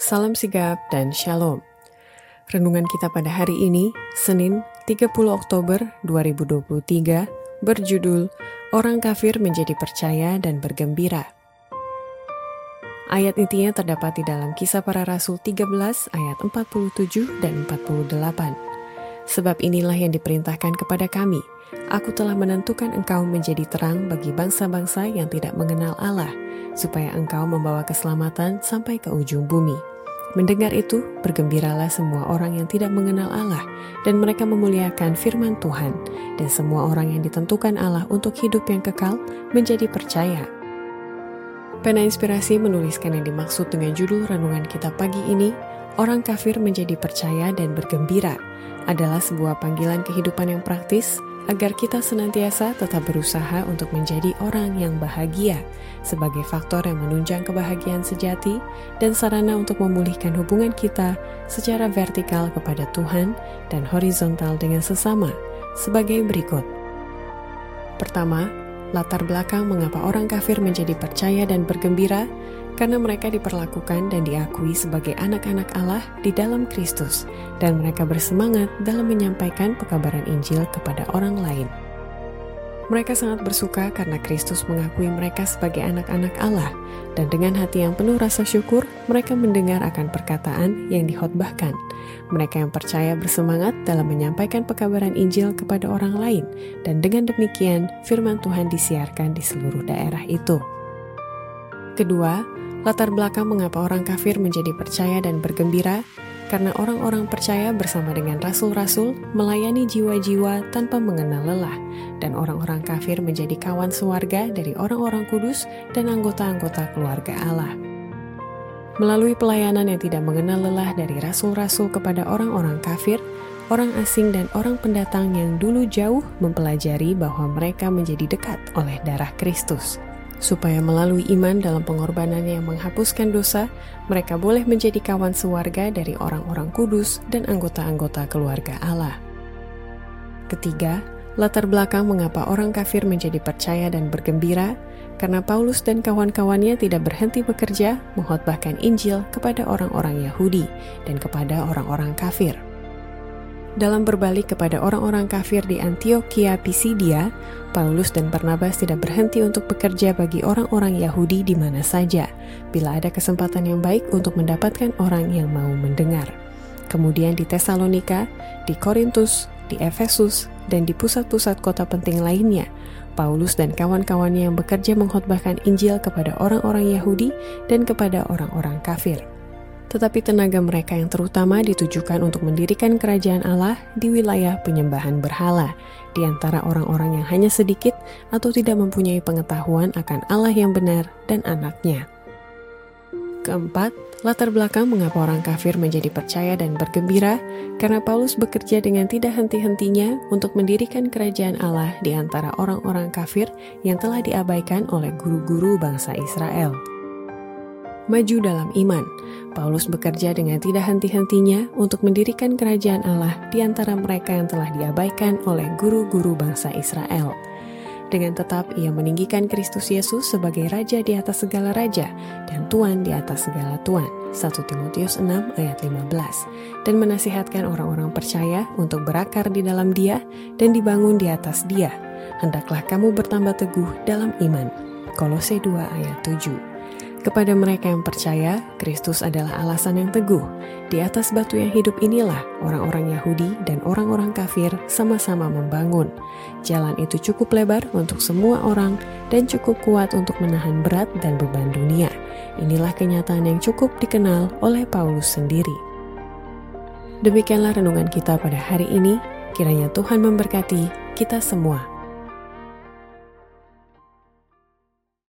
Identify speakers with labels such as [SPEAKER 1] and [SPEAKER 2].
[SPEAKER 1] Salam sigap dan shalom. Renungan kita pada hari ini, Senin 30 Oktober 2023, berjudul Orang Kafir Menjadi Percaya dan Bergembira. Ayat intinya terdapat di dalam kisah para rasul 13 ayat 47 dan 48. Sebab inilah yang diperintahkan kepada kami, Aku telah menentukan engkau menjadi terang bagi bangsa-bangsa yang tidak mengenal Allah, supaya engkau membawa keselamatan sampai ke ujung bumi. Mendengar itu, bergembiralah semua orang yang tidak mengenal Allah, dan mereka memuliakan firman Tuhan, dan semua orang yang ditentukan Allah untuk hidup yang kekal menjadi percaya. Pena Inspirasi menuliskan yang dimaksud dengan judul renungan kita pagi ini, Orang Kafir Menjadi Percaya dan Bergembira, adalah sebuah panggilan kehidupan yang praktis agar kita senantiasa tetap berusaha untuk menjadi orang yang bahagia sebagai faktor yang menunjang kebahagiaan sejati dan sarana untuk memulihkan hubungan kita secara vertikal kepada Tuhan dan horizontal dengan sesama sebagai berikut. Pertama, latar belakang mengapa orang kafir menjadi percaya dan bergembira karena mereka diperlakukan dan diakui sebagai anak-anak Allah di dalam Kristus, dan mereka bersemangat dalam menyampaikan pekabaran Injil kepada orang lain. Mereka sangat bersuka karena Kristus mengakui mereka sebagai anak-anak Allah, dan dengan hati yang penuh rasa syukur, mereka mendengar akan perkataan yang dihotbahkan. Mereka yang percaya bersemangat dalam menyampaikan pekabaran Injil kepada orang lain, dan dengan demikian firman Tuhan disiarkan di seluruh daerah itu. Kedua, Latar belakang mengapa orang kafir menjadi percaya dan bergembira, karena orang-orang percaya bersama dengan rasul-rasul melayani jiwa-jiwa tanpa mengenal lelah, dan orang-orang kafir menjadi kawan sewarga dari orang-orang kudus dan anggota-anggota keluarga Allah. Melalui pelayanan yang tidak mengenal lelah dari rasul-rasul kepada orang-orang kafir, orang asing dan orang pendatang yang dulu jauh mempelajari bahwa mereka menjadi dekat oleh darah Kristus supaya melalui iman dalam pengorbanan yang menghapuskan dosa, mereka boleh menjadi kawan sewarga dari orang-orang kudus dan anggota-anggota keluarga Allah. Ketiga, latar belakang mengapa orang kafir menjadi percaya dan bergembira, karena Paulus dan kawan-kawannya tidak berhenti bekerja menghotbahkan Injil kepada orang-orang Yahudi dan kepada orang-orang kafir. Dalam berbalik kepada orang-orang kafir di Antioquia Pisidia, Paulus dan Barnabas tidak berhenti untuk bekerja bagi orang-orang Yahudi di mana saja, bila ada kesempatan yang baik untuk mendapatkan orang yang mau mendengar. Kemudian di Tesalonika, di Korintus, di Efesus, dan di pusat-pusat kota penting lainnya, Paulus dan kawan-kawannya yang bekerja mengkhotbahkan Injil kepada orang-orang Yahudi dan kepada orang-orang kafir tetapi tenaga mereka yang terutama ditujukan untuk mendirikan kerajaan Allah di wilayah penyembahan berhala, di antara orang-orang yang hanya sedikit atau tidak mempunyai pengetahuan akan Allah yang benar dan anaknya. Keempat, latar belakang mengapa orang kafir menjadi percaya dan bergembira, karena Paulus bekerja dengan tidak henti-hentinya untuk mendirikan kerajaan Allah di antara orang-orang kafir yang telah diabaikan oleh guru-guru bangsa Israel maju dalam iman. Paulus bekerja dengan tidak henti-hentinya untuk mendirikan kerajaan Allah di antara mereka yang telah diabaikan oleh guru-guru bangsa Israel. Dengan tetap ia meninggikan Kristus Yesus sebagai Raja di atas segala Raja dan Tuan di atas segala Tuan. 1 Timotius 6 ayat 15 dan menasihatkan orang-orang percaya untuk berakar di dalam dia dan dibangun di atas dia. Hendaklah kamu bertambah teguh dalam iman. Kolose 2 ayat 7 kepada mereka yang percaya, Kristus adalah alasan yang teguh. Di atas batu yang hidup inilah orang-orang Yahudi dan orang-orang kafir sama-sama membangun. Jalan itu cukup lebar untuk semua orang dan cukup kuat untuk menahan berat dan beban dunia. Inilah kenyataan yang cukup dikenal oleh Paulus sendiri. Demikianlah renungan kita pada hari ini. Kiranya Tuhan memberkati kita semua.